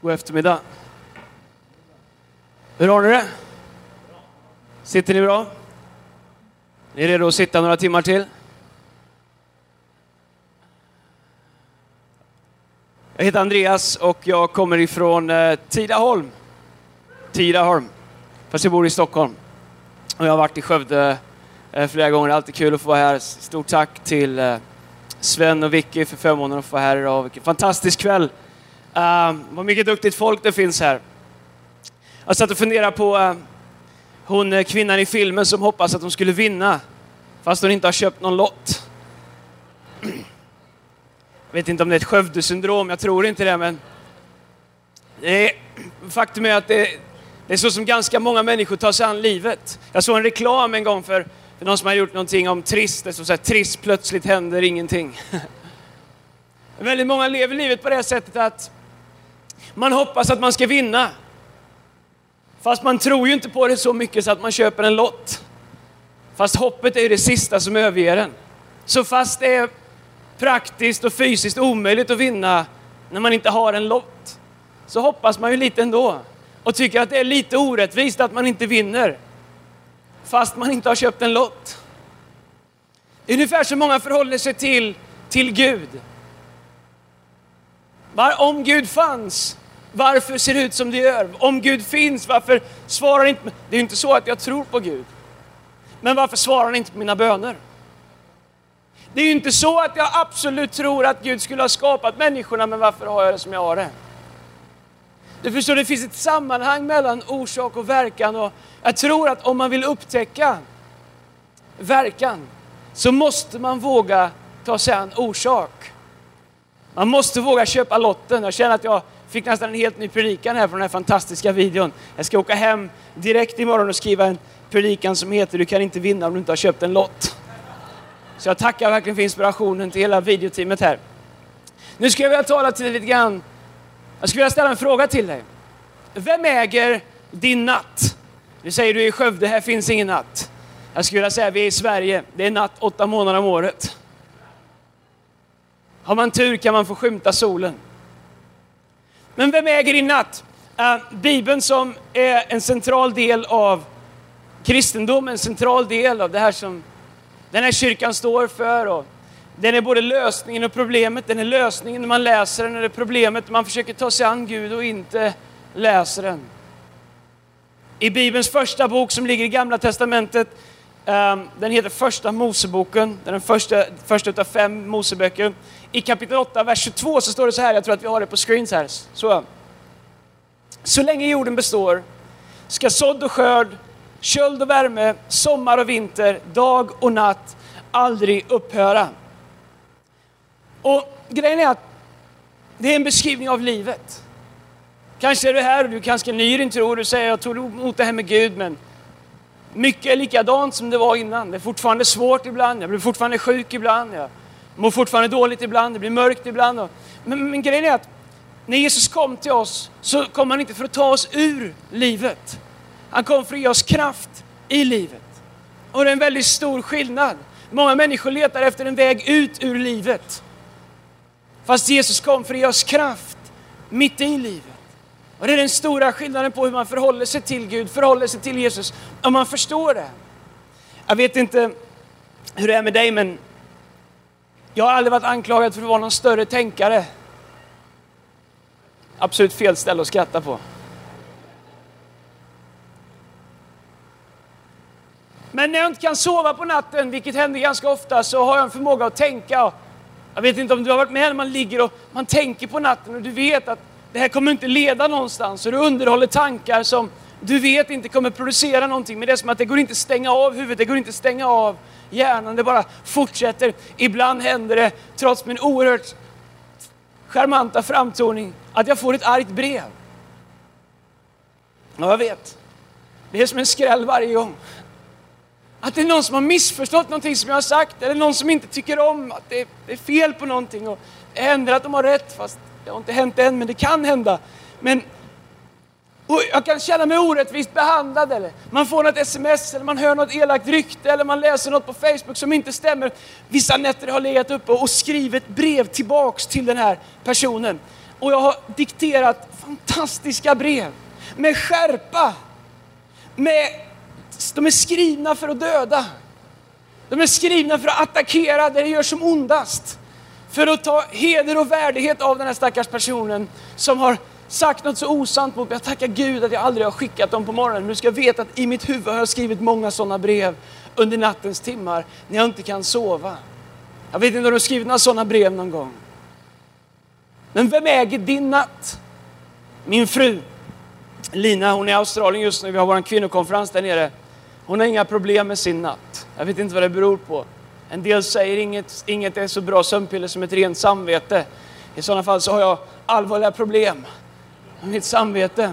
God eftermiddag. Hur har ni det? Sitter ni bra? Ni är redo att sitta några timmar till? Jag heter Andreas och jag kommer ifrån eh, Tidaholm. Tidaholm. Fast jag bor i Stockholm. Och jag har varit i Skövde eh, flera gånger. Alltid kul att få vara här. Stort tack till eh, Sven och Vicky för förmånen att få vara här idag. Vilken fantastisk kväll. Uh, vad mycket duktigt folk det finns här. Jag satt och funderade på uh, hon eh, kvinnan i filmen som hoppas att hon skulle vinna fast hon inte har köpt någon lott. Jag vet inte om det är ett Skövde-syndrom, jag tror inte det, men det är, faktum är att det, det, är så som ganska många människor tar sig an livet. Jag såg en reklam en gång för, för någon som har gjort någonting om trist, det stod så här, trist, plötsligt händer ingenting. Väldigt många lever livet på det sättet att man hoppas att man ska vinna. Fast man tror ju inte på det så mycket så att man köper en lott. Fast hoppet är ju det sista som överger en. Så fast det är praktiskt och fysiskt omöjligt att vinna när man inte har en lott, så hoppas man ju lite ändå. Och tycker att det är lite orättvist att man inte vinner. Fast man inte har köpt en lott. Ungefär så många förhåller sig till, till Gud. Var, om Gud fanns, varför ser det ut som det gör? Om Gud finns, varför svarar inte... Det är ju inte så att jag tror på Gud. Men varför svarar han inte på mina böner? Det är ju inte så att jag absolut tror att Gud skulle ha skapat människorna, men varför har jag det som jag har det? Du förstår, det finns ett sammanhang mellan orsak och verkan och jag tror att om man vill upptäcka verkan så måste man våga ta sig an orsak. Man måste våga köpa lotten. Jag känner att jag fick nästan en helt ny predikan här från den här fantastiska videon. Jag ska åka hem direkt imorgon och skriva en predikan som heter Du kan inte vinna om du inte har köpt en lott. Så jag tackar verkligen för inspirationen till hela videoteamet här. Nu skulle jag vilja tala till dig lite grann. Jag skulle vilja ställa en fråga till dig. Vem äger din natt? Du säger du är i Skövde, här finns ingen natt. Jag skulle vilja säga vi är i Sverige, det är natt åtta månader om året. Har man tur kan man få skymta solen. Men vem äger din natt? Uh, Bibeln som är en central del av kristendomen, en central del av det här som den här kyrkan står för. Och den är både lösningen och problemet. Den är lösningen när man läser den, och det är problemet när man försöker ta sig an Gud och inte läser den. I Bibelns första bok som ligger i Gamla Testamentet, Ehm, den heter Första Moseboken, den är den första, första utav fem Moseböcker. I kapitel 8, vers 22 så står det så här, jag tror att vi har det på screens här. Så. så länge jorden består ska sådd och skörd, köld och värme, sommar och vinter, dag och natt aldrig upphöra. Och grejen är att det är en beskrivning av livet. Kanske är du här och du är ganska ny i din tro och du säger jag tog emot det här med Gud men mycket är likadant som det var innan. Det är fortfarande svårt ibland, jag blir fortfarande sjuk ibland, jag mår fortfarande dåligt ibland, det blir mörkt ibland. Men, men grejen är att när Jesus kom till oss så kom han inte för att ta oss ur livet. Han kom för att ge oss kraft i livet. Och det är en väldigt stor skillnad. Många människor letar efter en väg ut ur livet. Fast Jesus kom för att ge oss kraft mitt i livet. Och det är den stora skillnaden på hur man förhåller sig till Gud, förhåller sig till Jesus, om man förstår det. Jag vet inte hur det är med dig, men jag har aldrig varit anklagad för att vara någon större tänkare. Absolut fel ställe att skratta på. Men när jag inte kan sova på natten, vilket händer ganska ofta, så har jag en förmåga att tänka. Jag vet inte om du har varit med när man ligger och man tänker på natten och du vet att det här kommer inte leda någonstans. Och du underhåller tankar som du vet inte kommer producera någonting. Men det är som att det går inte stänga av huvudet, det går inte stänga av hjärnan. Det bara fortsätter. Ibland händer det, trots min oerhört charmanta framtoning, att jag får ett argt brev. Ja, jag vet. Det är som en skräll varje gång. Att det är någon som har missförstått någonting som jag har sagt, eller någon som inte tycker om att det är fel på någonting. Och det händer att de har rätt, fast det har inte hänt än, men det kan hända. Men jag kan känna mig orättvist behandlad, eller man får något sms, eller man hör något elakt rykte, eller man läser något på Facebook som inte stämmer. Vissa nätter har jag legat uppe och skrivit brev tillbaks till den här personen. Och jag har dikterat fantastiska brev med skärpa. Med, de är skrivna för att döda. De är skrivna för att attackera där det gör som ondast. För att ta heder och värdighet av den här stackars personen som har sagt något så osant mot mig. Jag tackar Gud att jag aldrig har skickat dem på morgonen. Men du ska veta att i mitt huvud har jag skrivit många sådana brev under nattens timmar när jag inte kan sova. Jag vet inte om du har skrivit några sådana brev någon gång. Men vem äger din natt? Min fru Lina, hon är i Australien just nu. Vi har vår kvinnokonferens där nere. Hon har inga problem med sin natt. Jag vet inte vad det beror på. En del säger inget, inget är så bra sömnpiller som ett rent samvete. I sådana fall så har jag allvarliga problem med mitt samvete.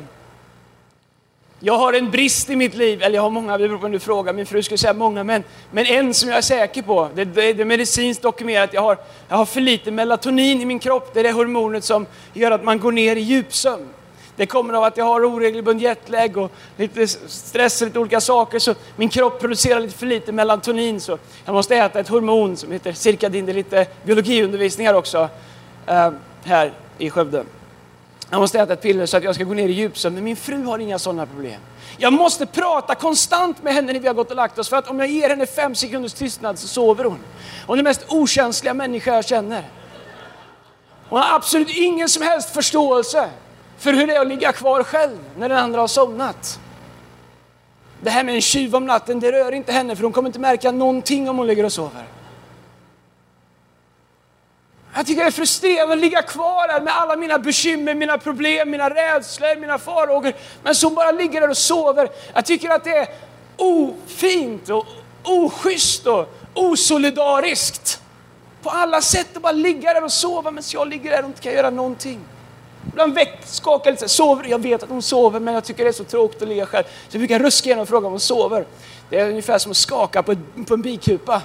Jag har en brist i mitt liv, eller jag har många, det beror på vem du frågar, min fru skulle säga många, men, men en som jag är säker på, det, det, det är medicinskt dokumenterat, jag har, jag har för lite melatonin i min kropp, det är det hormonet som gör att man går ner i djupsömn. Det kommer av att jag har oregelbunden jetlag och lite stress och lite olika saker. Så min kropp producerar lite för lite melatonin. Så jag måste äta ett hormon som heter cirkadin. Det är lite biologiundervisning här också. Eh, här i Skövde. Jag måste äta ett piller så att jag ska gå ner i djupsömn. Men min fru har inga sådana problem. Jag måste prata konstant med henne när vi har gått och lagt oss. För att om jag ger henne fem sekunders tystnad så sover hon. Hon är den mest okänsliga människa jag känner. Hon har absolut ingen som helst förståelse för hur det är att ligga kvar själv när den andra har somnat. Det här med en tjuv om natten, det rör inte henne för hon kommer inte märka någonting om hon ligger och sover. Jag tycker det är frustrerande att ligga kvar här med alla mina bekymmer, mina problem, mina rädslor, mina farhågor. Men som bara ligger där och sover. Jag tycker att det är ofint och oschysst och osolidariskt. På alla sätt att bara ligga där och sova medan jag ligger där och inte kan göra någonting. Ibland väck, skakar lite, sover. Jag vet att hon sover men jag tycker det är så tråkigt att ligga själv. Så jag brukar ruska igenom och fråga om hon sover. Det är ungefär som att skaka på, på en bikupa.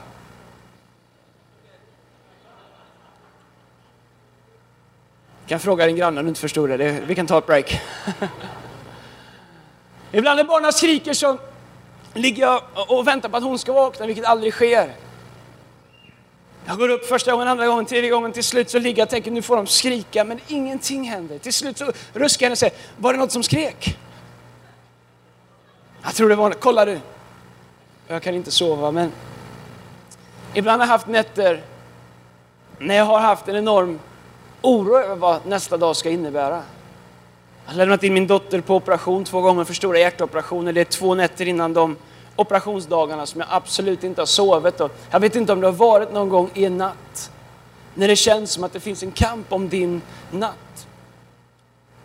Du kan fråga din granne om du inte förstod det. det vi kan ta ett break. Ibland när barnen skriker så ligger jag och väntar på att hon ska vakna, vilket aldrig sker. Jag går upp första gången, andra gången, tredje gången. Till slut så ligger jag och tänker nu får de skrika, men ingenting händer. Till slut så ruskar jag henne och säger, var det något som skrek? Jag tror det var, kolla du. Jag kan inte sova, men ibland har jag haft nätter när jag har haft en enorm oro över vad nästa dag ska innebära. Jag har lämnat in min dotter på operation två gånger för stora hjärtoperationer. Det är två nätter innan de operationsdagarna som jag absolut inte har sovit. Och jag vet inte om det har varit någon gång i en natt när det känns som att det finns en kamp om din natt.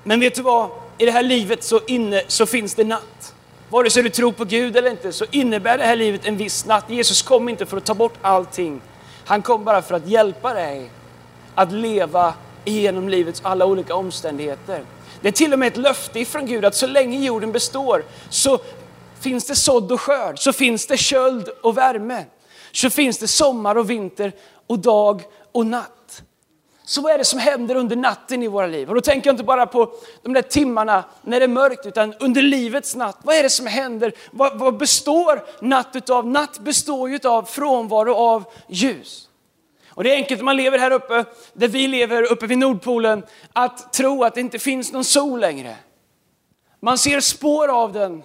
Men vet du vad? I det här livet så, inne, så finns det natt. Vare sig du tror på Gud eller inte så innebär det här livet en viss natt. Jesus kom inte för att ta bort allting. Han kom bara för att hjälpa dig att leva igenom livets alla olika omständigheter. Det är till och med ett löfte ifrån Gud att så länge jorden består så finns det sådd och skörd, så finns det köld och värme. Så finns det sommar och vinter och dag och natt. Så vad är det som händer under natten i våra liv? Och då tänker jag inte bara på de där timmarna när det är mörkt, utan under livets natt. Vad är det som händer? Vad, vad består natt utav? Natt består ju av frånvaro av ljus. Och det är enkelt om man lever här uppe, där vi lever uppe vid Nordpolen, att tro att det inte finns någon sol längre. Man ser spår av den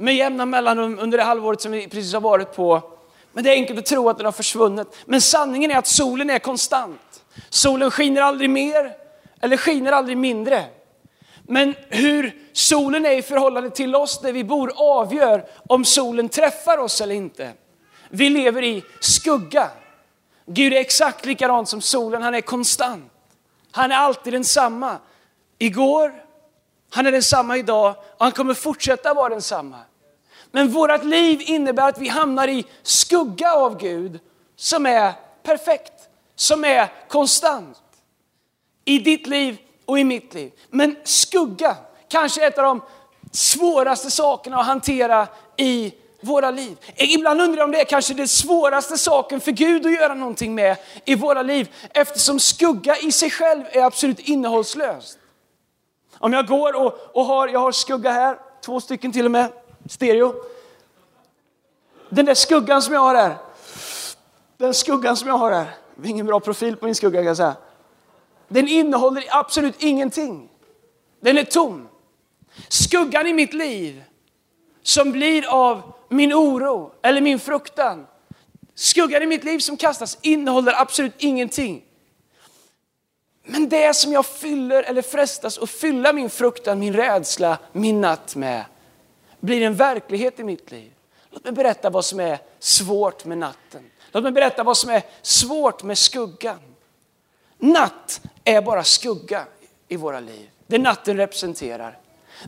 med jämna mellanrum under det halvåret som vi precis har varit på. Men det är enkelt att tro att den har försvunnit. Men sanningen är att solen är konstant. Solen skiner aldrig mer eller skiner aldrig mindre. Men hur solen är i förhållande till oss där vi bor avgör om solen träffar oss eller inte. Vi lever i skugga. Gud är exakt likadant som solen, han är konstant. Han är alltid densamma. Igår, han är densamma idag och han kommer fortsätta vara densamma. Men vårt liv innebär att vi hamnar i skugga av Gud som är perfekt, som är konstant. I ditt liv och i mitt liv. Men skugga, kanske ett av de svåraste sakerna att hantera i våra liv. Ibland undrar jag om det är kanske den svåraste saken för Gud att göra någonting med i våra liv. Eftersom skugga i sig själv är absolut innehållslöst. Om jag går och, och har, jag har skugga här, två stycken till och med, stereo. Den där skuggan som jag har här, den skuggan som jag har här, det är ingen bra profil på min skugga kan jag säga. den innehåller absolut ingenting. Den är tom. Skuggan i mitt liv som blir av min oro eller min fruktan. Skuggan i mitt liv som kastas innehåller absolut ingenting. Men det som jag fyller eller frestas att fylla min fruktan, min rädsla, min natt med blir en verklighet i mitt liv. Låt mig berätta vad som är svårt med natten. Låt mig berätta vad som är svårt med skuggan. Natt är bara skugga i våra liv. Det natten representerar.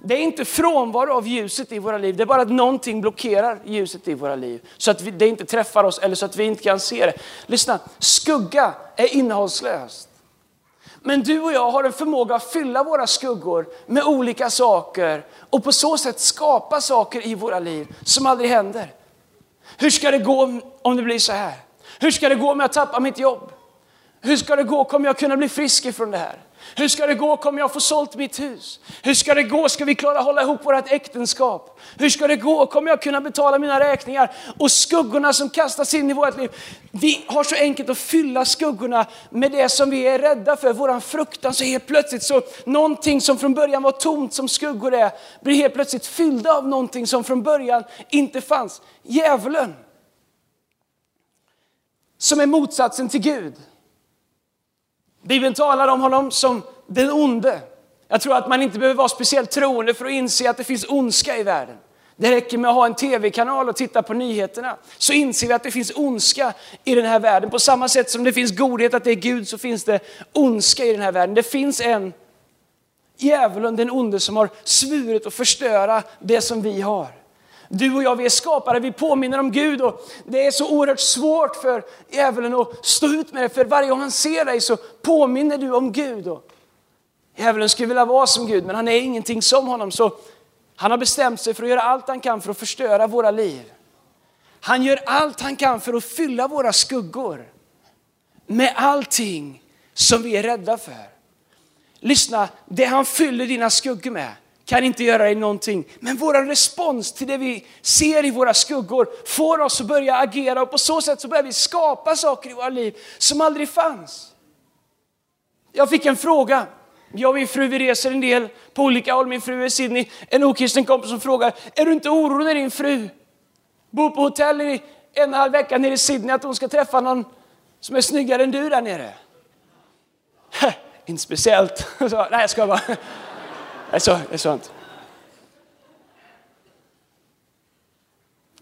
Det är inte frånvaro av ljuset i våra liv, det är bara att någonting blockerar ljuset i våra liv. Så att det inte träffar oss eller så att vi inte kan se det. Lyssna, skugga är innehållslöst. Men du och jag har en förmåga att fylla våra skuggor med olika saker och på så sätt skapa saker i våra liv som aldrig händer. Hur ska det gå om det blir så här? Hur ska det gå om jag tappar mitt jobb? Hur ska det gå? Kommer jag kunna bli frisk ifrån det här? Hur ska det gå? Kommer jag få sålt mitt hus? Hur ska det gå? Ska vi klara att hålla ihop vårt äktenskap? Hur ska det gå? Kommer jag kunna betala mina räkningar? Och skuggorna som kastas in i vårt liv. Vi har så enkelt att fylla skuggorna med det som vi är rädda för, våran fruktan. Så helt plötsligt så någonting som från början var tomt som skuggor är, blir helt plötsligt fyllda av någonting som från början inte fanns. Djävulen. Som är motsatsen till Gud. Bibeln talar om honom som den onde. Jag tror att man inte behöver vara speciellt troende för att inse att det finns ondska i världen. Det räcker med att ha en tv-kanal och titta på nyheterna. Så inser vi att det finns ondska i den här världen. På samma sätt som det finns godhet, att det är Gud, så finns det ondska i den här världen. Det finns en djävulen, den onde, som har svurit att förstöra det som vi har. Du och jag, vi är skapare, vi påminner om Gud och det är så oerhört svårt för djävulen att stå ut med det. För varje gång han ser dig så påminner du om Gud. Och djävulen skulle vilja vara som Gud, men han är ingenting som honom. Så han har bestämt sig för att göra allt han kan för att förstöra våra liv. Han gör allt han kan för att fylla våra skuggor med allting som vi är rädda för. Lyssna, det han fyller dina skuggor med, kan inte göra dig någonting. Men vår respons till det vi ser i våra skuggor får oss att börja agera och på så sätt så börjar vi skapa saker i våra liv som aldrig fanns. Jag fick en fråga. Jag och min fru vi reser en del på olika håll. Min fru är i Sydney. En okristen kompis som frågar, är du inte orolig när din fru bor på hotell i en och en halv vecka nere i Sydney att hon ska träffa någon som är snyggare än du där nere? inte speciellt. nej, jag ska bara. Det är, sant. det är.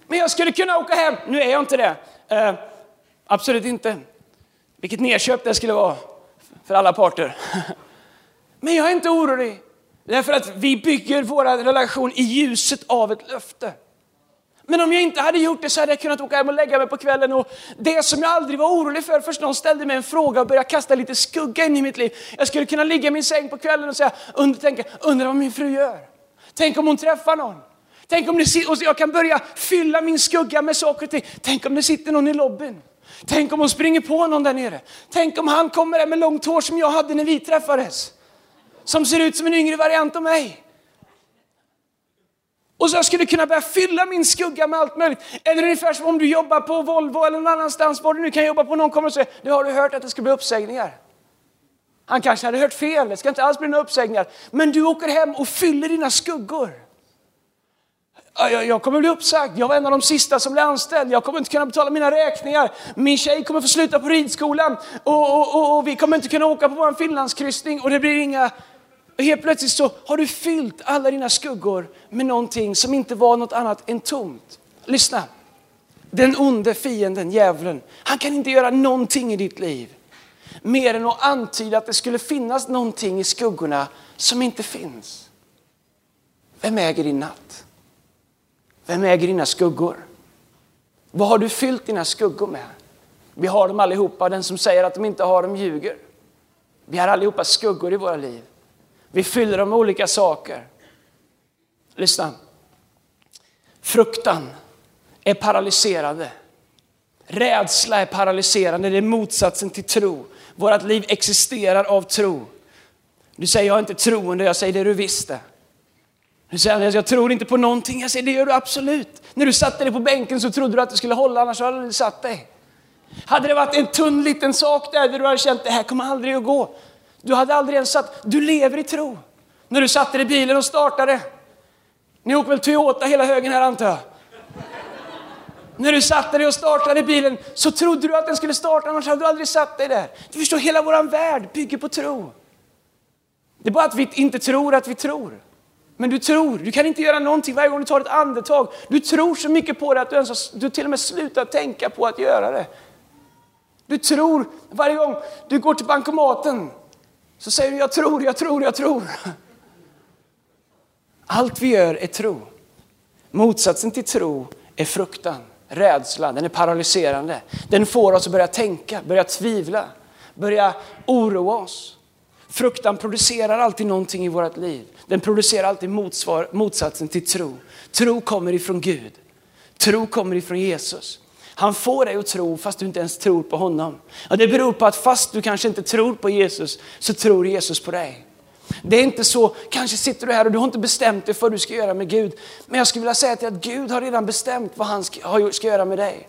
Men jag skulle kunna åka hem. Nu är jag inte det. Eh, absolut inte. Vilket nedköp det skulle vara för alla parter. Men jag är inte orolig. Därför att vi bygger vår relation i ljuset av ett löfte. Men om jag inte hade gjort det så hade jag kunnat åka hem och lägga mig på kvällen. Och det som jag aldrig var orolig för, först någon ställde mig en fråga och började kasta lite skugga in i mitt liv. Jag skulle kunna ligga i min säng på kvällen och säga, und, tänka, undrar vad min fru gör. Tänk om hon träffar någon. Tänk om det, och jag kan börja fylla min skugga med saker och ting. Tänk om det sitter någon i lobbyn. Tänk om hon springer på någon där nere. Tänk om han kommer där med långt hår som jag hade när vi träffades. Som ser ut som en yngre variant av mig. Och så jag skulle kunna börja fylla min skugga med allt möjligt. Eller ungefär som om du jobbar på Volvo eller någon annanstans, var du nu kan jobba på. Någon kommer och säger, nu har du hört att det ska bli uppsägningar? Han kanske hade hört fel, det ska inte alls bli några uppsägningar. Men du åker hem och fyller dina skuggor. Jag kommer bli uppsagd, jag var en av de sista som blev anställd. Jag kommer inte kunna betala mina räkningar. Min tjej kommer få sluta på ridskolan. Och, och, och, och vi kommer inte kunna åka på vår finlandskryssning. Och det blir inga och helt plötsligt så har du fyllt alla dina skuggor med någonting som inte var något annat än tomt. Lyssna. Den onde fienden, djävulen, han kan inte göra någonting i ditt liv. Mer än att antyda att det skulle finnas någonting i skuggorna som inte finns. Vem äger din natt? Vem äger dina skuggor? Vad har du fyllt dina skuggor med? Vi har dem allihopa. Den som säger att de inte har dem ljuger. Vi har allihopa skuggor i våra liv. Vi fyller dem med olika saker. Lyssna. Fruktan är paralyserande. Rädsla är paralyserande, det är motsatsen till tro. Vårt liv existerar av tro. Du säger jag är inte troende, jag säger det du visste. Du säger jag tror inte på någonting, jag säger det gör du absolut. När du satte dig på bänken så trodde du att det skulle hålla, annars hade du satt dig. Hade det varit en tunn liten sak där, där du hade känt det här kommer aldrig att gå, du hade aldrig ens satt, du lever i tro. När du satte dig i bilen och startade. Ni åker väl Toyota hela högen här antar jag? När du satte dig och startade bilen så trodde du att den skulle starta, annars hade du aldrig satt dig där. Du förstår, hela vår värld bygger på tro. Det är bara att vi inte tror att vi tror. Men du tror, du kan inte göra någonting varje gång du tar ett andetag. Du tror så mycket på det att du, ens, du till och med slutar tänka på att göra det. Du tror varje gång du går till bankomaten så säger du jag tror, jag tror, jag tror. Allt vi gör är tro. Motsatsen till tro är fruktan, rädsla, den är paralyserande. Den får oss att börja tänka, börja tvivla, börja oroa oss. Fruktan producerar alltid någonting i vårt liv. Den producerar alltid motsvar, motsatsen till tro. Tro kommer ifrån Gud. Tro kommer ifrån Jesus. Han får dig att tro fast du inte ens tror på honom. Och det beror på att fast du kanske inte tror på Jesus så tror Jesus på dig. Det är inte så, kanske sitter du här och du har inte bestämt dig för vad du ska göra med Gud. Men jag skulle vilja säga till att Gud har redan bestämt vad han ska, ska göra med dig.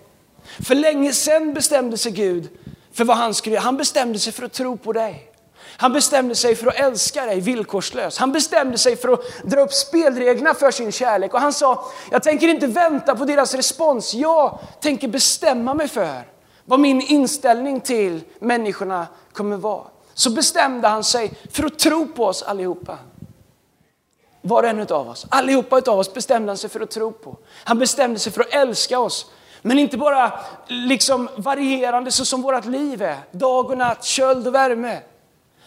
För länge sedan bestämde sig Gud för vad han skulle göra. Han bestämde sig för att tro på dig. Han bestämde sig för att älska dig villkorslöst. Han bestämde sig för att dra upp spelreglerna för sin kärlek. Och han sa, jag tänker inte vänta på deras respons. Jag tänker bestämma mig för vad min inställning till människorna kommer vara. Så bestämde han sig för att tro på oss allihopa. Var och en av oss. Allihopa av oss bestämde han sig för att tro på. Han bestämde sig för att älska oss. Men inte bara liksom varierande så som vårt liv är. Dag och natt, köld och värme.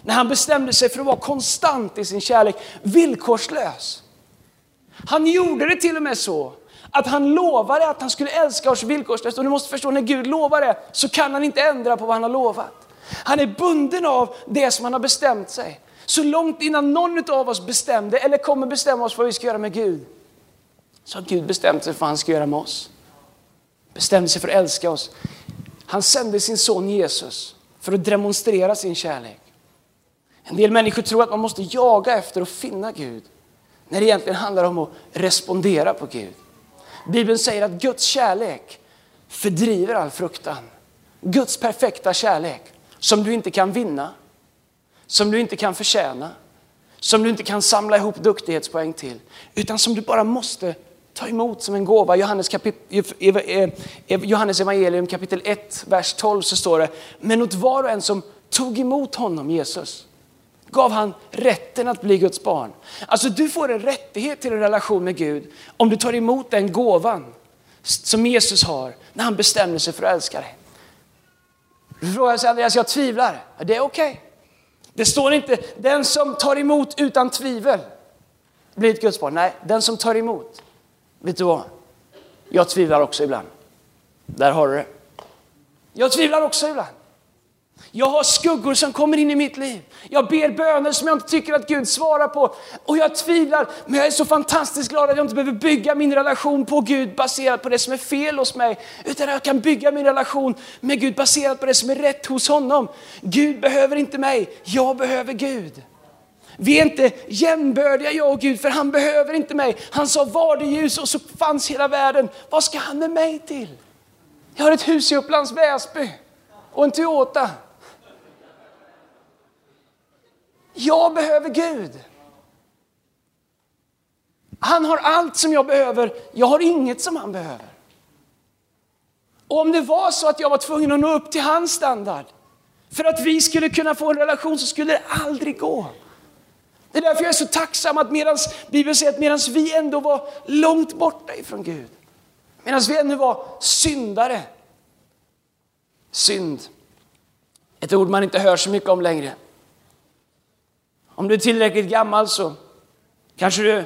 När han bestämde sig för att vara konstant i sin kärlek, villkorslös. Han gjorde det till och med så att han lovade att han skulle älska oss villkorslöst. Och du måste förstå, när Gud lovar det så kan han inte ändra på vad han har lovat. Han är bunden av det som han har bestämt sig. Så långt innan någon av oss bestämde eller kommer bestämma oss för vad vi ska göra med Gud, så har Gud bestämt sig för vad han ska göra med oss. Bestämde sig för att älska oss. Han sände sin son Jesus för att demonstrera sin kärlek. En del människor tror att man måste jaga efter och finna Gud. När det egentligen handlar om att respondera på Gud. Bibeln säger att Guds kärlek fördriver all fruktan. Guds perfekta kärlek som du inte kan vinna, som du inte kan förtjäna, som du inte kan samla ihop duktighetspoäng till, utan som du bara måste ta emot som en gåva. Johannes, Johannes evangelium kapitel 1, vers 12 så står det, men åt var och en som tog emot honom, Jesus, gav han rätten att bli Guds barn. Alltså du får en rättighet till en relation med Gud om du tar emot den gåvan som Jesus har när han bestämmer sig för att älska dig. Du frågar sig Andreas, jag tvivlar. Det är okej. Okay. Det står inte den som tar emot utan tvivel blir ett Guds barn. Nej, den som tar emot. Vet du vad? Jag tvivlar också ibland. Där har du det. Jag tvivlar också ibland. Jag har skuggor som kommer in i mitt liv. Jag ber böner som jag inte tycker att Gud svarar på. Och jag tvivlar, men jag är så fantastiskt glad att jag inte behöver bygga min relation på Gud baserat på det som är fel hos mig. Utan jag kan bygga min relation med Gud baserat på det som är rätt hos honom. Gud behöver inte mig, jag behöver Gud. Vi är inte jämbördiga jag och Gud, för han behöver inte mig. Han sa var det ljus och så fanns hela världen. Vad ska han med mig till? Jag har ett hus i Upplands Väsby och en Toyota. Jag behöver Gud. Han har allt som jag behöver, jag har inget som han behöver. Och om det var så att jag var tvungen att nå upp till hans standard för att vi skulle kunna få en relation så skulle det aldrig gå. Det är därför jag är så tacksam att medans, Bibeln säger att medan vi ändå var långt borta ifrån Gud, medan vi ännu var syndare. Synd, ett ord man inte hör så mycket om längre. Om du är tillräckligt gammal så kanske du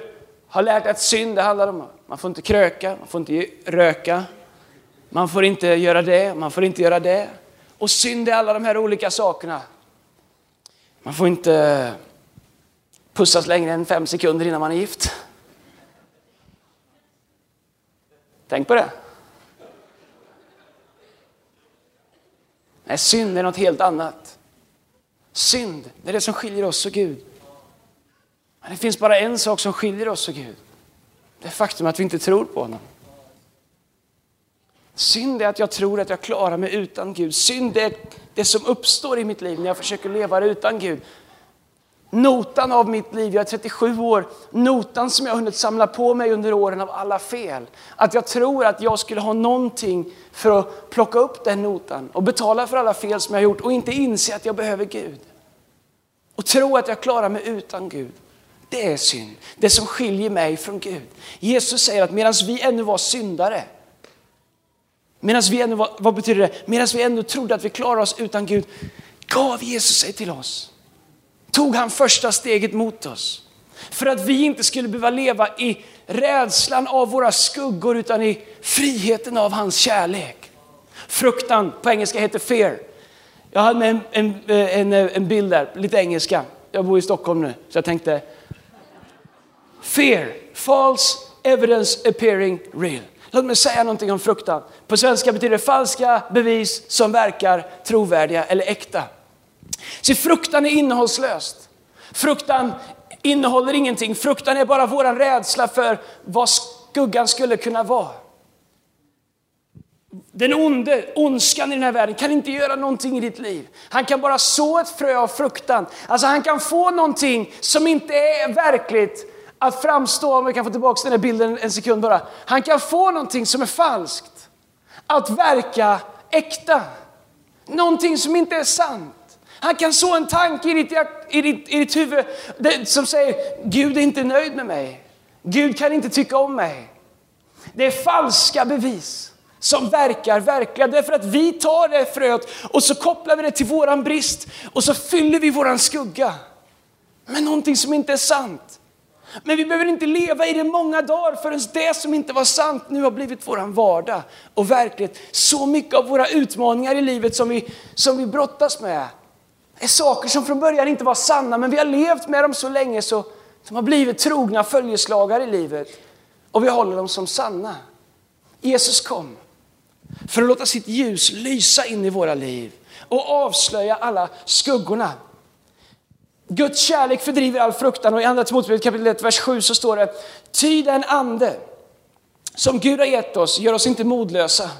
har lärt dig att synd det handlar om man får inte kröka, man får inte röka, man får inte göra det, man får inte göra det. Och synd är alla de här olika sakerna. Man får inte pussas längre än fem sekunder innan man är gift. Tänk på det. Nej, synd är något helt annat. Synd, det är det som skiljer oss och Gud. Men det finns bara en sak som skiljer oss och Gud. Det är faktum att vi inte tror på honom. Synd är att jag tror att jag klarar mig utan Gud. Synd är det som uppstår i mitt liv när jag försöker leva utan Gud. Notan av mitt liv, jag är 37 år, notan som jag hunnit samla på mig under åren av alla fel. Att jag tror att jag skulle ha någonting för att plocka upp den notan och betala för alla fel som jag har gjort och inte inse att jag behöver Gud. Och tro att jag klarar mig utan Gud. Det är synd. Det som skiljer mig från Gud. Jesus säger att medan vi ännu var syndare, medan vi ännu var, vad betyder det? Medan vi ännu trodde att vi klarar oss utan Gud, gav Jesus sig till oss. Tog han första steget mot oss. För att vi inte skulle behöva leva i rädslan av våra skuggor utan i friheten av hans kärlek. Fruktan på engelska heter fear. Jag hade med en, en, en, en bild där, lite engelska. Jag bor i Stockholm nu, så jag tänkte Fear, false evidence appearing real. Låt mig säga någonting om fruktan. På svenska betyder det falska bevis som verkar trovärdiga eller äkta. Så fruktan är innehållslöst. Fruktan innehåller ingenting. Fruktan är bara vår rädsla för vad skuggan skulle kunna vara. Den onde, ondskan i den här världen kan inte göra någonting i ditt liv. Han kan bara så ett frö av fruktan. Alltså han kan få någonting som inte är verkligt att framstå, om vi kan få tillbaka den här bilden en sekund bara. Han kan få någonting som är falskt att verka äkta. Någonting som inte är sant. Han kan så en tanke i ditt, i ditt, i ditt huvud som säger Gud är inte nöjd med mig. Gud kan inte tycka om mig. Det är falska bevis som verkar verkliga. Därför att vi tar det fröet och så kopplar vi det till våran brist och så fyller vi våran skugga med någonting som inte är sant. Men vi behöver inte leva i det många dagar förrän det som inte var sant nu har blivit våran vardag och verklighet. Så mycket av våra utmaningar i livet som vi, som vi brottas med är saker som från början inte var sanna men vi har levt med dem så länge så de har blivit trogna följeslagare i livet och vi håller dem som sanna. Jesus kom för att låta sitt ljus lysa in i våra liv och avslöja alla skuggorna. Guds kärlek fördriver all fruktan och i andra Timoteusbrevet kapitel 1, vers 7 så står det Ty den ande som Gud har gett oss gör oss inte modlösa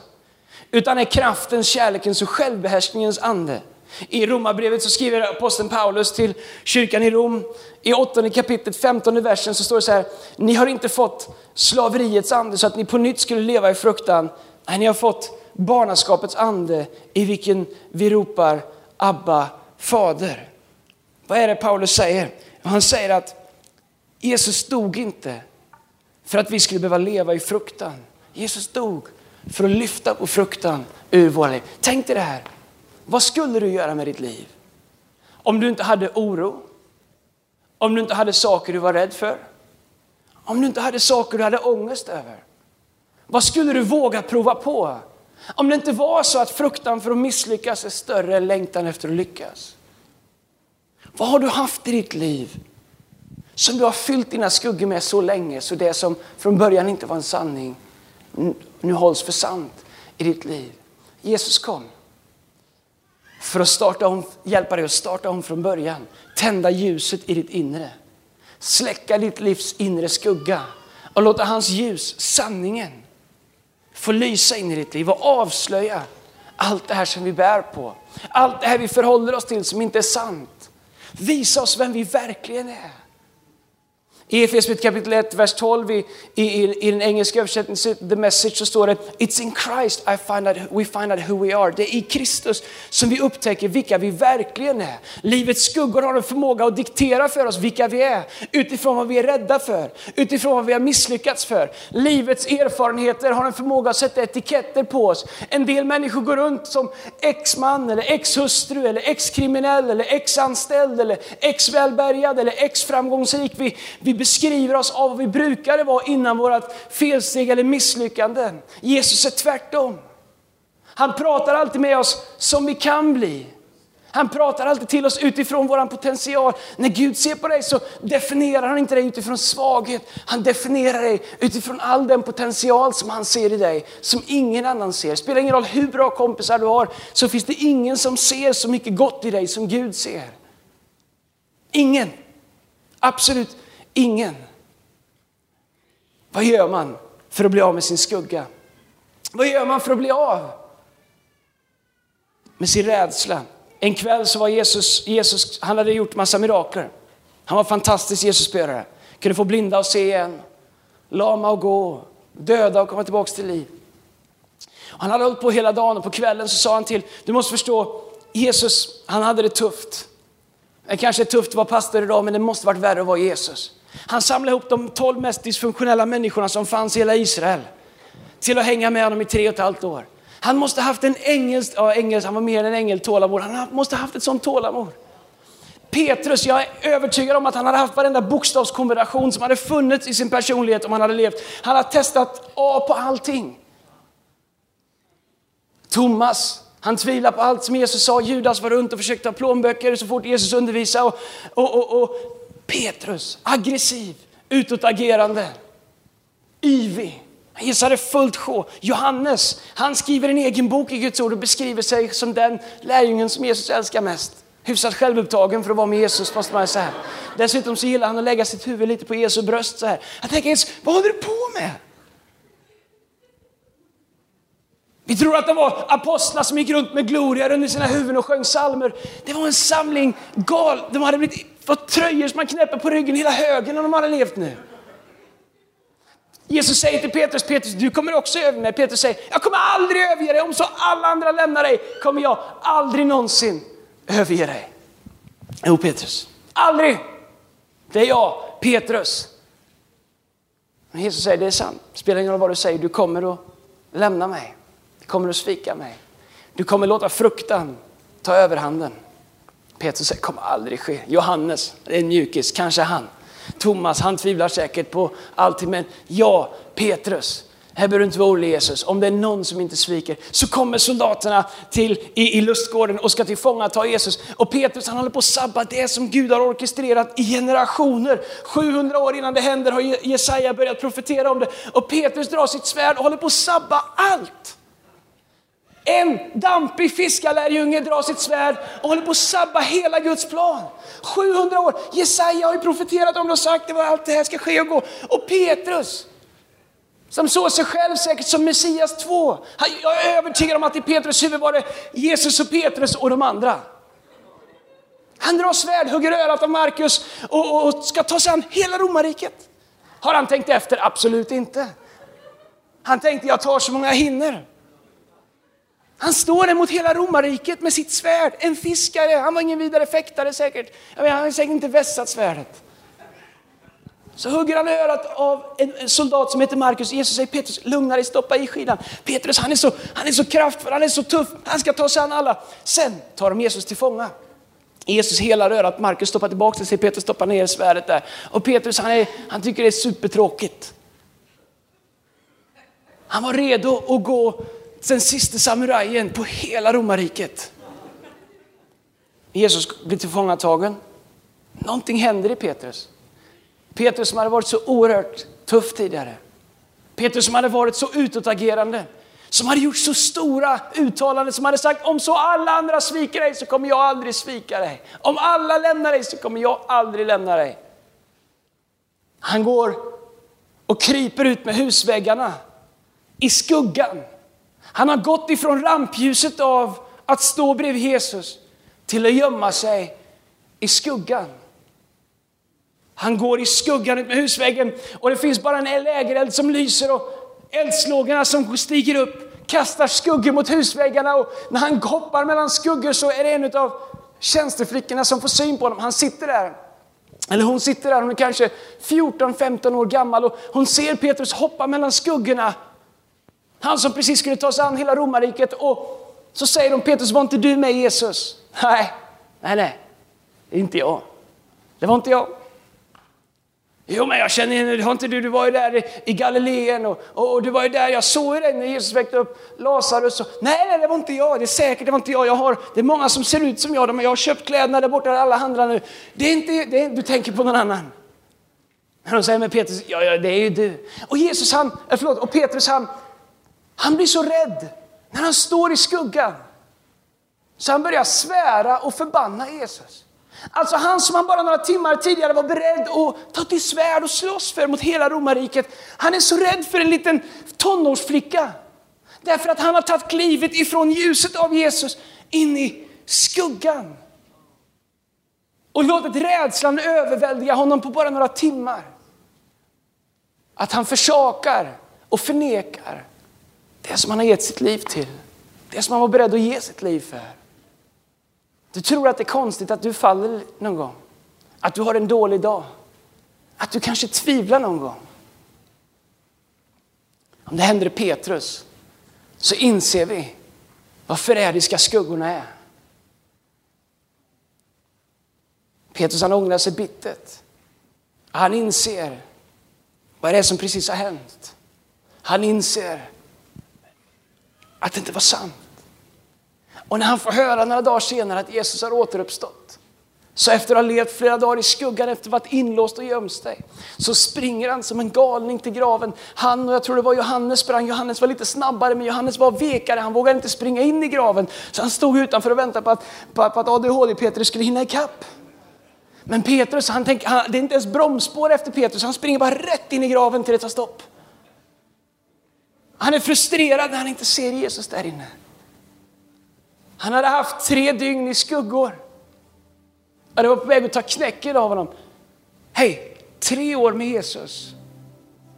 utan är kraftens, kärlekens och självbehärskningens ande. I Romarbrevet så skriver aposteln Paulus till kyrkan i Rom, i åttonde kapitlet, femtonde versen så står det så här, ni har inte fått slaveriets ande så att ni på nytt skulle leva i fruktan. Nej, ni har fått barnaskapets ande i vilken vi ropar Abba, Fader. Vad är det Paulus säger? Han säger att Jesus dog inte för att vi skulle behöva leva i fruktan. Jesus dog för att lyfta på fruktan ur våra liv. Tänk dig det här. Vad skulle du göra med ditt liv? Om du inte hade oro? Om du inte hade saker du var rädd för? Om du inte hade saker du hade ångest över? Vad skulle du våga prova på? Om det inte var så att fruktan för att misslyckas är större än längtan efter att lyckas. Vad har du haft i ditt liv som du har fyllt dina skuggor med så länge så det som från början inte var en sanning nu hålls för sant i ditt liv? Jesus kom för att starta om, hjälpa dig att starta om från början. Tända ljuset i ditt inre. Släcka ditt livs inre skugga och låta hans ljus, sanningen, få lysa in i ditt liv och avslöja allt det här som vi bär på. Allt det här vi förhåller oss till som inte är sant. Visa oss vem vi verkligen är. I Efesierbrevet kapitel 1, vers 12 i, i, i den engelska översättningen, the message, så står det It's in Christ I find out, we find out who we are. Det är i Kristus som vi upptäcker vilka vi verkligen är. Livets skuggor har en förmåga att diktera för oss vilka vi är utifrån vad vi är rädda för, utifrån vad vi har misslyckats för. Livets erfarenheter har en förmåga att sätta etiketter på oss. En del människor går runt som ex-man eller ex-hustru eller ex-kriminell eller ex-anställd eller ex-välbärgad eller ex-framgångsrik. Vi, vi beskriver oss av vad vi brukade vara innan vårt felsteg eller misslyckande. Jesus är tvärtom. Han pratar alltid med oss som vi kan bli. Han pratar alltid till oss utifrån vår potential. När Gud ser på dig så definierar han inte dig utifrån svaghet. Han definierar dig utifrån all den potential som han ser i dig, som ingen annan ser. Det spelar ingen roll hur bra kompisar du har, så finns det ingen som ser så mycket gott i dig som Gud ser. Ingen. Absolut Ingen. Vad gör man för att bli av med sin skugga? Vad gör man för att bli av med sin rädsla? En kväll så var Jesus, Jesus han hade gjort massa mirakler. Han var fantastisk Jesusspelare. Kunde få blinda att se igen, lama att gå, döda och komma tillbaka till liv. Han hade hållit på hela dagen och på kvällen så sa han till, du måste förstå, Jesus, han hade det tufft. Det kanske är tufft att vara pastor idag, men det måste varit värre att vara Jesus. Han samlade ihop de tolv mest dysfunktionella människorna som fanns i hela Israel till att hänga med honom i tre och ett halvt år. Han måste haft en ängels, ja, ängels, han var mer än en ängel tålamod. Han måste haft ett sånt tålamod. Petrus, jag är övertygad om att han hade haft varenda bokstavskombination som hade funnits i sin personlighet om han hade levt. Han har testat A på allting. Thomas, han tvivlar på allt som Jesus sa. Judas var runt och försökte ta plånböcker så fort Jesus undervisade. Och, och, och, och Petrus, aggressiv, utåtagerande, yvig. Han gissade fullt sjå. Johannes, han skriver en egen bok i Guds ord och beskriver sig som den lärjungen som Jesus älskar mest. Hyfsat självupptagen för att vara med Jesus måste man säga. Dessutom så gillar han att lägga sitt huvud lite på Jesu bröst så här. Jag tänker, vad håller du på med? Vi tror att det var apostlar som gick runt med gloria under sina huvuden och sjöng psalmer. Det var en samling gal. De hade blivit, fått tröjor som man knäpper på ryggen hela högen när de hade levt nu. Jesus säger till Petrus, Petrus du kommer också över mig. Petrus säger, jag kommer aldrig överge dig. Om så alla andra lämnar dig kommer jag aldrig någonsin överge dig. Jo Petrus, aldrig. Det är jag, Petrus. Men Jesus säger, det är sant. Det spelar ingen roll vad du säger, du kommer att lämna mig. Kommer att svika mig. Du kommer låta fruktan ta överhanden. Petrus säger, kommer aldrig ske. Johannes, det är en mjukis, kanske han. Thomas, han tvivlar säkert på allting, men ja, Petrus, här behöver du inte vara orolig Jesus. Om det är någon som inte sviker så kommer soldaterna till i, i lustgården och ska tillfångata Jesus. Och Petrus han håller på att sabba det som Gud har orkestrerat i generationer. 700 år innan det händer har Jesaja börjat profetera om det. Och Petrus drar sitt svärd och håller på att sabba allt. En dampig fiskarlärjunge drar sitt svärd och håller på att sabba hela Guds plan. 700 år. Jesaja har ju profeterat om det och sagt att allt det här ska ske och gå. Och Petrus, som såg sig själv säkert som Messias 2. Jag är övertygad om att i Petrus huvud var det Jesus och Petrus och de andra. Han drar svärd, hugger örat av Markus och, och ska ta sig an hela romarriket. Har han tänkt efter? Absolut inte. Han tänkte jag tar så många hinner. Han står emot hela romarriket med sitt svärd. En fiskare, han var ingen vidare fäktare säkert. Jag menar, han har säkert inte vässat svärdet. Så hugger han örat av en soldat som heter Markus. Jesus säger Petrus, lugna dig, stoppa i skidan. Petrus han är, så, han är så kraftfull, han är så tuff, han ska ta sig an alla. Sen tar de Jesus till fånga. Jesus hela örat, Markus stoppar tillbaka det, säger Petrus stoppa ner svärdet där. Och Petrus han, är, han tycker det är supertråkigt. Han var redo att gå den sista samurajen på hela romarriket. Jesus blir tillfångatagen. Någonting händer i Petrus. Petrus som hade varit så oerhört tuff tidigare. Petrus som hade varit så utåtagerande. Som hade gjort så stora uttalanden, som hade sagt om så alla andra sviker dig så kommer jag aldrig svika dig. Om alla lämnar dig så kommer jag aldrig lämna dig. Han går och kryper ut med husväggarna i skuggan han har gått ifrån rampljuset av att stå bredvid Jesus till att gömma sig i skuggan. Han går i skuggan ut med husväggen och det finns bara en lägereld som lyser och eldslågorna som stiger upp kastar skuggor mot husväggarna och när han hoppar mellan skuggor så är det en av tjänsteflickorna som får syn på honom. Han sitter där. Eller hon sitter där, hon är kanske 14-15 år gammal och hon ser Petrus hoppa mellan skuggorna han som precis skulle ta sig an hela romarriket och så säger de Petrus, var inte du med Jesus? Nej, nej, nej, det är inte jag. Det var inte jag. Jo, men jag känner igen har inte du, du var ju där i Galileen och, och, och, du var ju där, jag såg ju dig när Jesus väckte upp Lazarus. Nej, nej, det var inte jag, det är säkert, det var inte jag. jag har, det är många som ser ut som jag, men jag har köpt kläderna där borta alla handlar nu. Det är inte, det är, du tänker på någon annan. Men de säger, men Petrus, ja, ja, det är ju du. Och Jesus han, eh, förlåt, och Petrus han, han blir så rädd när han står i skuggan. Så han börjar svära och förbanna Jesus. Alltså han som han bara några timmar tidigare var beredd att ta till svärd och slåss för mot hela romarriket. Han är så rädd för en liten tonårsflicka. Därför att han har tagit klivet ifrån ljuset av Jesus in i skuggan. och låtit rädslan överväldiga honom på bara några timmar. Att han försakar och förnekar det som han har gett sitt liv till. Det som han var beredd att ge sitt liv för. Du tror att det är konstigt att du faller någon gång. Att du har en dålig dag. Att du kanske tvivlar någon gång. Om det händer Petrus så inser vi vad förrädiska skuggorna är. Petrus han ångrar sig bittert. Han inser vad det är som precis har hänt. Han inser att det inte var sant. Och när han får höra några dagar senare att Jesus har återuppstått, så efter att ha levt flera dagar i skuggan, efter att ha varit inlåst och gömt sig, så springer han som en galning till graven. Han och jag tror det var Johannes sprang, Johannes var lite snabbare men Johannes var vekare, han vågade inte springa in i graven. Så han stod utanför och väntade på att, på, på att ADHD-Petrus skulle hinna ikapp. Men Petrus, han tänk, han, det är inte ens bromsspår efter Petrus, han springer bara rätt in i graven till det tar stopp. Han är frustrerad när han inte ser Jesus där inne. Han hade haft tre dygn i skuggor. Och det var på väg att ta knäcken av honom. Hej, tre år med Jesus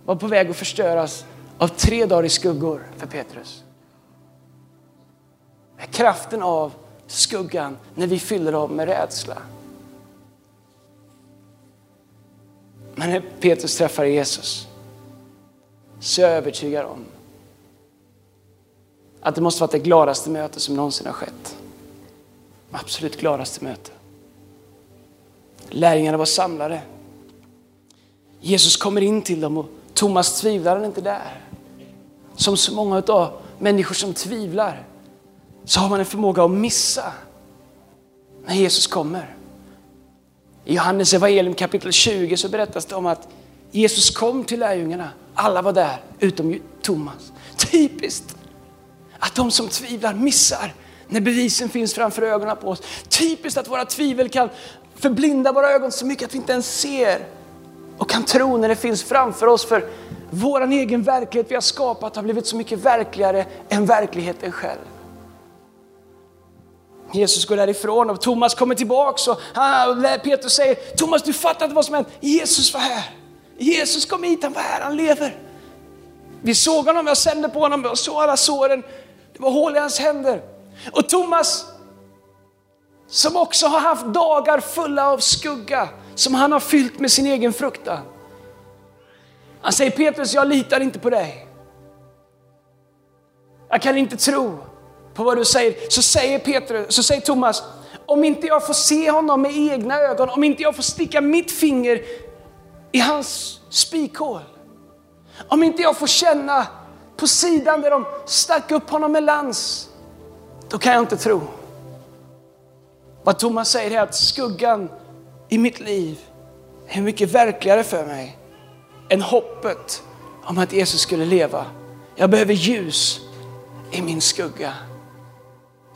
var på väg att förstöras av tre dagar i skuggor för Petrus. Kraften av skuggan när vi fyller av med rädsla. Men när Petrus träffar Jesus så är jag övertygad om att det måste vara det gladaste möte som någonsin har skett. Absolut gladaste möte. Lärjungarna var samlade. Jesus kommer in till dem och Thomas tvivlar inte där. Som så många av människor som tvivlar så har man en förmåga att missa när Jesus kommer. I Johannes evangelium kapitel 20 så berättas det om att Jesus kom till lärjungarna. Alla var där utom Thomas. Typiskt att de som tvivlar missar när bevisen finns framför ögonen på oss. Typiskt att våra tvivel kan förblinda våra ögon så mycket att vi inte ens ser och kan tro när det finns framför oss. För vår egen verklighet vi har skapat har blivit så mycket verkligare än verkligheten själv. Jesus går därifrån och Thomas kommer tillbaks och Petrus säger, Thomas du fattar inte vad som hänt. Jesus var här. Jesus kom hit, han var här, han lever. Vi såg honom, jag sände på honom och såg alla såren. Det var hål i hans händer. Och Thomas, som också har haft dagar fulla av skugga, som han har fyllt med sin egen fruktan. Han säger Petrus, jag litar inte på dig. Jag kan inte tro på vad du säger. Så säger, Petrus, så säger Thomas, om inte jag får se honom med egna ögon, om inte jag får sticka mitt finger i hans spikhål, om inte jag får känna på sidan där de stack upp honom med lans, då kan jag inte tro. Vad Thomas säger är att skuggan i mitt liv är mycket verkligare för mig än hoppet om att Jesus skulle leva. Jag behöver ljus i min skugga.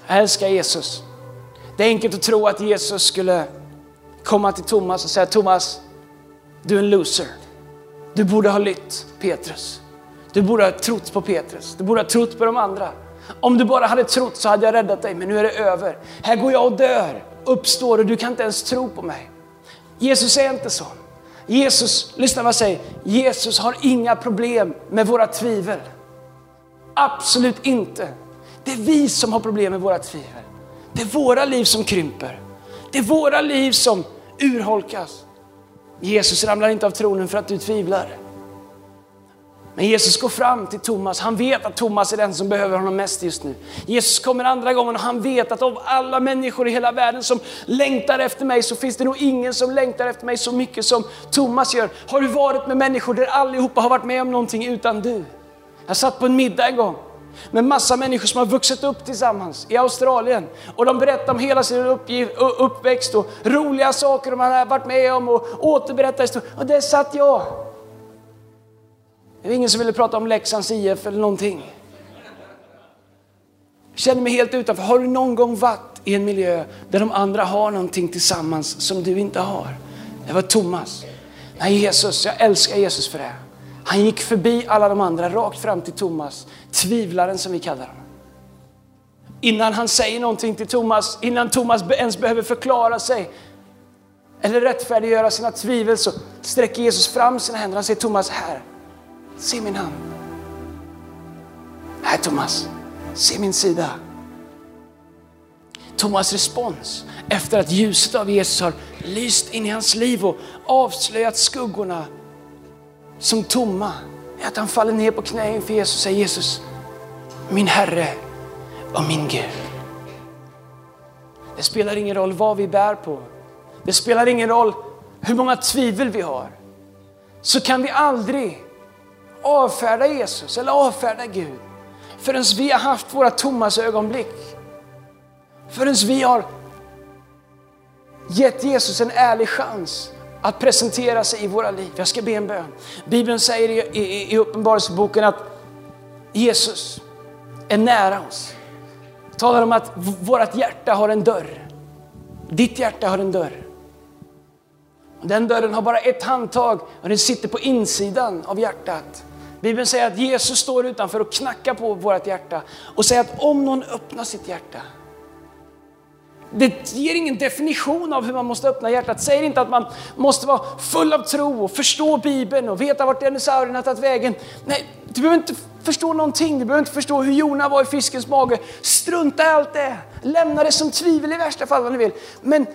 Jag älskar Jesus. Det är enkelt att tro att Jesus skulle komma till Thomas och säga Thomas, du är en loser. Du borde ha lytt Petrus. Du borde ha trott på Petrus. Du borde ha trott på de andra. Om du bara hade trott så hade jag räddat dig, men nu är det över. Här går jag och dör, uppstår och du kan inte ens tro på mig. Jesus är inte så. Jesus, lyssna vad jag säger, Jesus har inga problem med våra tvivel. Absolut inte. Det är vi som har problem med våra tvivel. Det är våra liv som krymper. Det är våra liv som urholkas. Jesus ramlar inte av tronen för att du tvivlar. Men Jesus går fram till Thomas. Han vet att Thomas är den som behöver honom mest just nu. Jesus kommer andra gången och han vet att av alla människor i hela världen som längtar efter mig så finns det nog ingen som längtar efter mig så mycket som Thomas gör. Har du varit med människor där allihopa har varit med om någonting utan du? Jag satt på en middag en gång med massa människor som har vuxit upp tillsammans i Australien. Och de berättar om hela sin uppväxt och roliga saker de har varit med om och återberättar historier. Och där satt jag. Det var ingen som ville prata om Leksands IF eller någonting. Jag känner mig helt utanför. Har du någon gång varit i en miljö där de andra har någonting tillsammans som du inte har? Det var Thomas. Nej Jesus, jag älskar Jesus för det. Han gick förbi alla de andra, rakt fram till Thomas, tvivlaren som vi kallar honom. Innan han säger någonting till Thomas, innan Thomas ens behöver förklara sig, eller rättfärdiggöra sina tvivel så sträcker Jesus fram sina händer. Han säger Thomas, här, se min hand. Här Thomas, se min sida. Thomas respons efter att ljuset av Jesus har lyst in i hans liv och avslöjat skuggorna som tomma är att han faller ner på knä inför Jesus och säger Jesus, min Herre och min Gud. Det spelar ingen roll vad vi bär på. Det spelar ingen roll hur många tvivel vi har. Så kan vi aldrig avfärda Jesus eller avfärda Gud förrän vi har haft våra Thomas ögonblick. Förrän vi har gett Jesus en ärlig chans att presentera sig i våra liv. Jag ska be en bön. Bibeln säger i, i, i Uppenbarelseboken att Jesus är nära oss. Talar om att vårt hjärta har en dörr. Ditt hjärta har en dörr. Den dörren har bara ett handtag och den sitter på insidan av hjärtat. Bibeln säger att Jesus står utanför och knackar på vårt hjärta och säger att om någon öppnar sitt hjärta det ger ingen definition av hur man måste öppna hjärtat. Säger inte att man måste vara full av tro och förstå Bibeln och veta vart dinosaurierna tagit vägen. Nej, du behöver inte förstå någonting. Du behöver inte förstå hur Jona var i fiskens mage. Strunta i allt det. Lämna det som tvivel i värsta fall om du vill. Men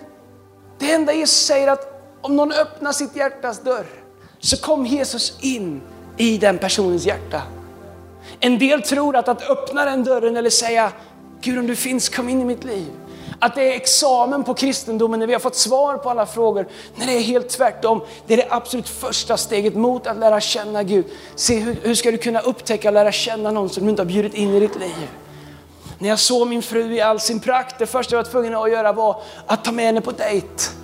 det enda Jesus säger är att om någon öppnar sitt hjärtas dörr så kom Jesus in i den personens hjärta. En del tror att att öppna den dörren eller säga Gud om du finns, kom in i mitt liv. Att det är examen på kristendomen när vi har fått svar på alla frågor. När det är helt tvärtom. Det är det absolut första steget mot att lära känna Gud. Se hur, hur ska du kunna upptäcka och lära känna någon som du inte har bjudit in i ditt liv. När jag såg min fru i all sin prakt, det första jag var tvungen att göra var att ta med henne på dejt.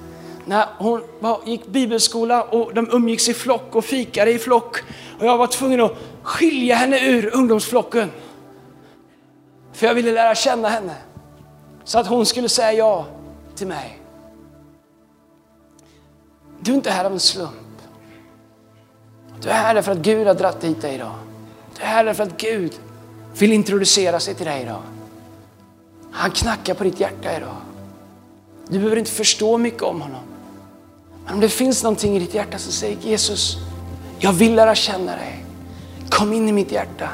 När hon var, gick bibelskola och de umgicks i flock och fikade i flock. Och jag var tvungen att skilja henne ur ungdomsflocken. För jag ville lära känna henne. Så att hon skulle säga ja till mig. Du är inte här av en slump. Du är här därför att Gud har dratt hit dig idag. Du är här därför att Gud vill introducera sig till dig idag. Han knackar på ditt hjärta idag. Du behöver inte förstå mycket om honom. Men om det finns någonting i ditt hjärta som säger Jesus, jag vill lära känna dig. Kom in i mitt hjärta.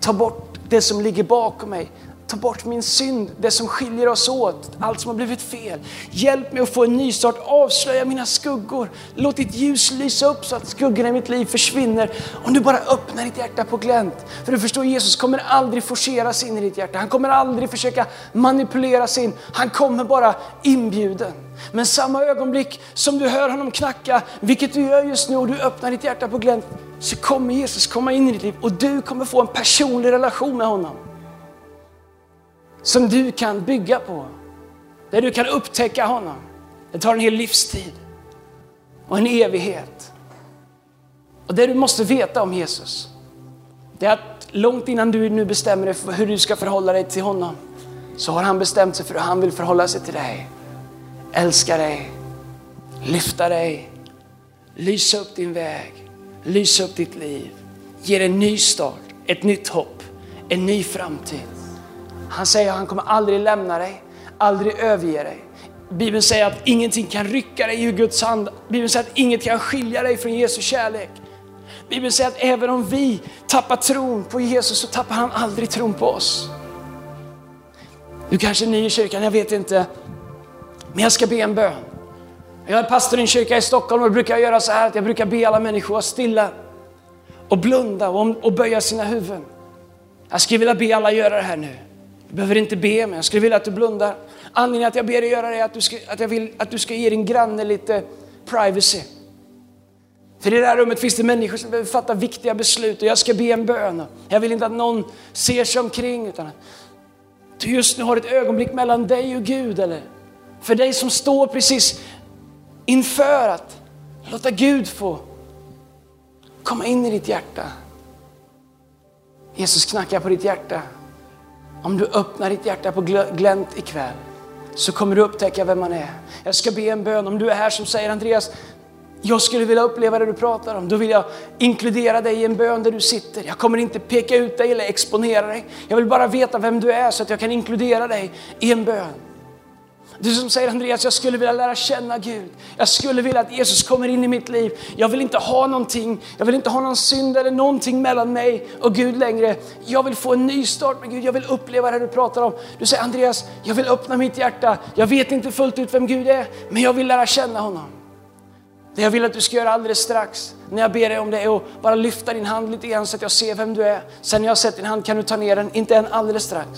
Ta bort det som ligger bakom mig. Ta bort min synd, det som skiljer oss åt, allt som har blivit fel. Hjälp mig att få en nystart, avslöja mina skuggor. Låt ditt ljus lysa upp så att skuggorna i mitt liv försvinner. Om du bara öppnar ditt hjärta på glänt. För du förstår, Jesus kommer aldrig forcera sig in i ditt hjärta. Han kommer aldrig försöka manipulera sig in. Han kommer bara inbjuden. Men samma ögonblick som du hör honom knacka, vilket du gör just nu och du öppnar ditt hjärta på glänt, så kommer Jesus komma in i ditt liv och du kommer få en personlig relation med honom som du kan bygga på. Där du kan upptäcka honom. Det tar en hel livstid och en evighet. Och det du måste veta om Jesus, det är att långt innan du nu bestämmer dig för hur du ska förhålla dig till honom, så har han bestämt sig för hur han vill förhålla sig till dig. Älska dig, lyfta dig, lysa upp din väg, lysa upp ditt liv, ge dig en ny start, ett nytt hopp, en ny framtid. Han säger att han kommer aldrig lämna dig, aldrig överge dig. Bibeln säger att ingenting kan rycka dig ur Guds hand. Bibeln säger att inget kan skilja dig från Jesu kärlek. Bibeln säger att även om vi tappar tron på Jesus så tappar han aldrig tron på oss. Du kanske är ny i kyrkan, jag vet inte. Men jag ska be en bön. Jag är pastor i en kyrka i Stockholm och brukar göra så här att jag brukar be alla människor att stilla och blunda och böja sina huvuden. Jag skulle vilja be alla göra det här nu. Du behöver inte be, men jag skulle vilja att du blundar. Anledningen att jag ber dig göra det är att, du ska, att jag vill att du ska ge din granne lite privacy. För i det här rummet finns det människor som behöver fatta viktiga beslut och jag ska be en bön. Jag vill inte att någon ser sig omkring utan att du just nu har ett ögonblick mellan dig och Gud. Eller för dig som står precis inför att låta Gud få komma in i ditt hjärta. Jesus knackar på ditt hjärta. Om du öppnar ditt hjärta på glänt ikväll så kommer du upptäcka vem man är. Jag ska be en bön. Om du är här som säger Andreas, jag skulle vilja uppleva det du pratar om. Då vill jag inkludera dig i en bön där du sitter. Jag kommer inte peka ut dig eller exponera dig. Jag vill bara veta vem du är så att jag kan inkludera dig i en bön. Du som säger Andreas, jag skulle vilja lära känna Gud. Jag skulle vilja att Jesus kommer in i mitt liv. Jag vill inte ha någonting, jag vill inte ha någon synd eller någonting mellan mig och Gud längre. Jag vill få en ny start med Gud, jag vill uppleva det du pratar om. Du säger Andreas, jag vill öppna mitt hjärta. Jag vet inte fullt ut vem Gud är, men jag vill lära känna honom. Det jag vill att du ska göra alldeles strax, när jag ber dig om det, är att bara lyfta din hand lite grann så att jag ser vem du är. Sen när jag har sett din hand kan du ta ner den, inte än alldeles strax.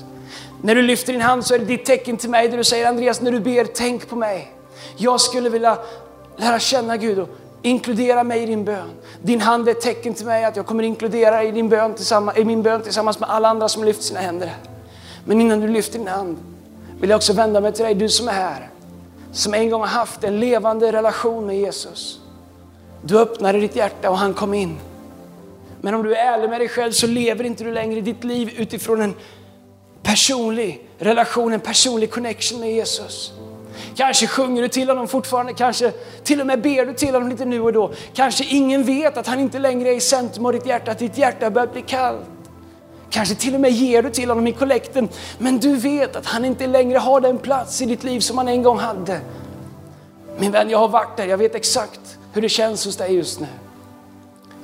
När du lyfter din hand så är det ditt tecken till mig där du säger Andreas, när du ber, tänk på mig. Jag skulle vilja lära känna Gud och inkludera mig i din bön. Din hand är ett tecken till mig att jag kommer inkludera dig i, din bön i min bön tillsammans med alla andra som lyft sina händer. Men innan du lyfter din hand vill jag också vända mig till dig, du som är här. Som en gång har haft en levande relation med Jesus. Du öppnade ditt hjärta och han kom in. Men om du är ärlig med dig själv så lever inte du längre ditt liv utifrån en personlig relation, en personlig connection med Jesus. Kanske sjunger du till honom fortfarande, kanske till och med ber du till honom lite nu och då. Kanske ingen vet att han inte längre är i centrum av ditt hjärta, att ditt hjärta börjar bli kallt. Kanske till och med ger du till honom i kollekten, men du vet att han inte längre har den plats i ditt liv som han en gång hade. Min vän, jag har varit där, jag vet exakt hur det känns hos dig just nu.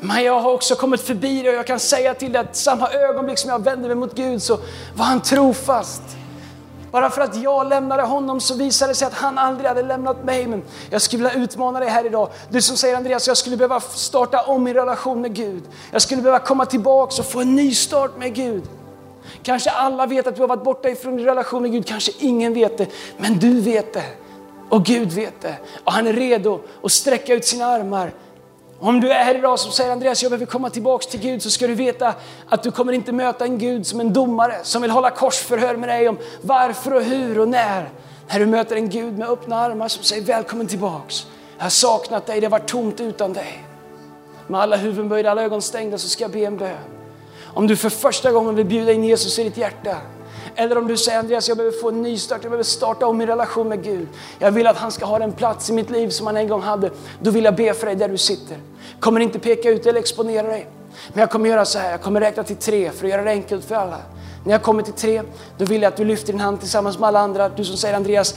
Men jag har också kommit förbi det och jag kan säga till dig att samma ögonblick som jag vände mig mot Gud så var han trofast. Bara för att jag lämnade honom så visade det sig att han aldrig hade lämnat mig. Men jag skulle vilja utmana dig här idag. Du som säger Andreas, jag skulle behöva starta om min relation med Gud. Jag skulle behöva komma tillbaka och få en ny start med Gud. Kanske alla vet att du har varit borta ifrån din relation med Gud, kanske ingen vet det. Men du vet det. Och Gud vet det. Och han är redo att sträcka ut sina armar om du är här idag som säger Andreas, jag behöver komma tillbaks till Gud så ska du veta att du kommer inte möta en Gud som en domare som vill hålla korsförhör med dig om varför och hur och när. När du möter en Gud med öppna armar som säger välkommen tillbaks. Jag har saknat dig, det har varit tomt utan dig. Med alla huvuden böjda, alla ögon stängda så ska jag be en bön. Om du för första gången vill bjuda in Jesus i ditt hjärta eller om du säger Andreas, jag behöver få en ny start, jag behöver starta om min relation med Gud. Jag vill att han ska ha den plats i mitt liv som han en gång hade. Då vill jag be för dig där du sitter. Kommer inte peka ut eller exponera dig. Men jag kommer göra så här, jag kommer räkna till tre för att göra det enkelt för alla. När jag kommer till tre, då vill jag att du lyfter din hand tillsammans med alla andra. Du som säger Andreas,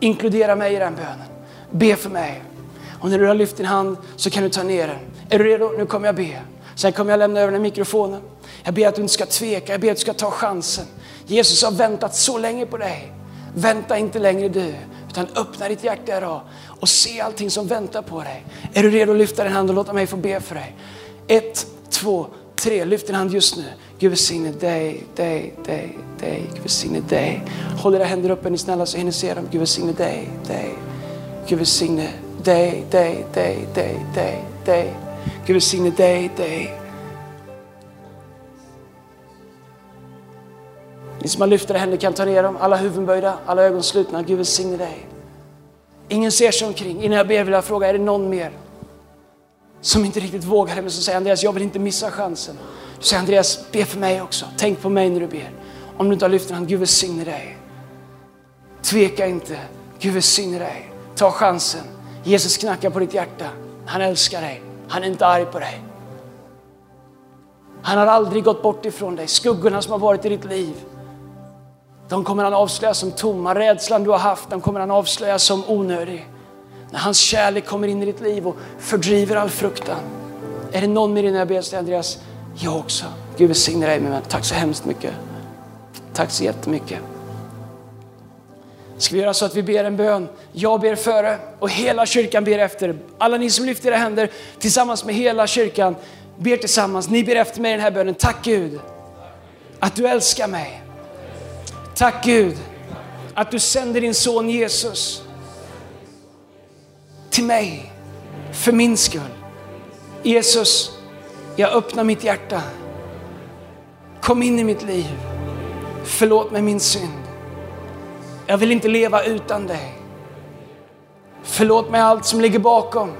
inkludera mig i den bönen. Be för mig. Och när du har lyft din hand så kan du ta ner den. Är du redo? Nu kommer jag be. Sen kommer jag lämna över den mikrofonen. Jag ber att du inte ska tveka, jag ber att du ska ta chansen. Jesus har väntat så länge på dig. Vänta inte längre du, utan öppna ditt hjärta idag och se allting som väntar på dig. Är du redo att lyfta din hand och låta mig få be för dig? Ett, två, tre. Lyft din hand just nu. Gud välsigne dig, dig, dig, dig. Gud välsigne dig. Håll era händer uppe ni snälla så hinner se dem. Gud välsigne dig, dig. Gud välsigne dig, dig, dig, dig, dig, dig. Gud välsigne dig, dig. Ni som har lyfta händer kan ta ner dem, alla huvuden böjda, alla ögon slutna. Gud välsigne dig. Ingen ser sig omkring. Innan jag ber vill jag fråga, är det någon mer som inte riktigt vågar men som säger Andreas, jag vill inte missa chansen. Du säger Andreas, be för mig också. Tänk på mig när du ber. Om du inte har lyft en hand, Gud välsigne dig. Tveka inte. Gud välsigne dig. Ta chansen. Jesus knackar på ditt hjärta. Han älskar dig. Han är inte arg på dig. Han har aldrig gått bort ifrån dig. Skuggorna som har varit i ditt liv de kommer han avslöja som tomma. Rädslan du har haft, den kommer han avslöja som onödig. När hans kärlek kommer in i ditt liv och fördriver all fruktan. Är det någon med dig när jag ber Andreas? Jag också. Gud välsigne dig min vän. Tack så hemskt mycket. Tack så jättemycket. Ska vi göra så att vi ber en bön? Jag ber före och hela kyrkan ber efter. Alla ni som lyfter era händer tillsammans med hela kyrkan ber tillsammans. Ni ber efter mig den här bönen. Tack Gud att du älskar mig. Tack Gud att du sänder din son Jesus till mig för min skull. Jesus, jag öppnar mitt hjärta. Kom in i mitt liv. Förlåt mig min synd. Jag vill inte leva utan dig. Förlåt mig allt som ligger bakom.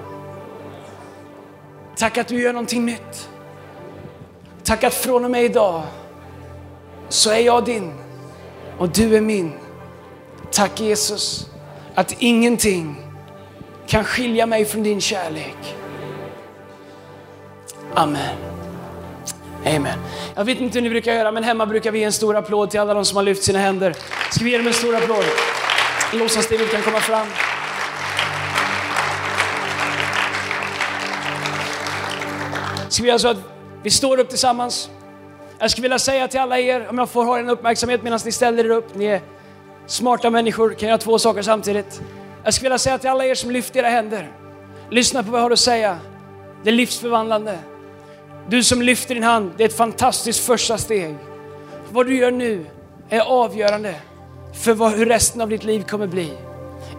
Tack att du gör någonting nytt. Tack att från och med idag så är jag din och du är min. Tack Jesus att ingenting kan skilja mig från din kärlek. Amen. Amen. Jag vet inte hur ni brukar göra, men hemma brukar vi ge en stor applåd till alla de som har lyft sina händer. Ska vi ge dem en stor applåd? Lovsångsteamet kan komma fram. Ska vi göra så att vi står upp tillsammans. Jag skulle vilja säga till alla er, om jag får ha en uppmärksamhet medan ni ställer er upp, ni är smarta människor, kan göra två saker samtidigt. Jag skulle vilja säga till alla er som lyfter era händer, lyssna på vad jag har att säga. Det är livsförvandlande. Du som lyfter din hand, det är ett fantastiskt första steg. Vad du gör nu är avgörande för vad, hur resten av ditt liv kommer bli.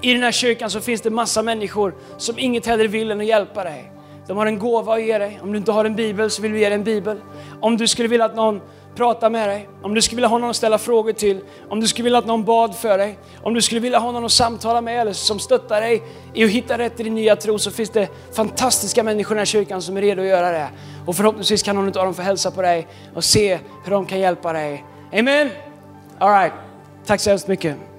I den här kyrkan så finns det massa människor som inget hellre vill än att hjälpa dig. De har en gåva att ge dig. Om du inte har en bibel så vill vi ge dig en bibel. Om du skulle vilja att någon pratar med dig, om du skulle vilja ha någon att ställa frågor till, om du skulle vilja att någon bad för dig, om du skulle vilja ha någon att samtala med eller som stöttar dig i att hitta rätt i din nya tro så finns det fantastiska människor i den här kyrkan som är redo att göra det. Och förhoppningsvis kan någon av dem få hälsa på dig och se hur de kan hjälpa dig. Amen? All right. Tack så hemskt mycket.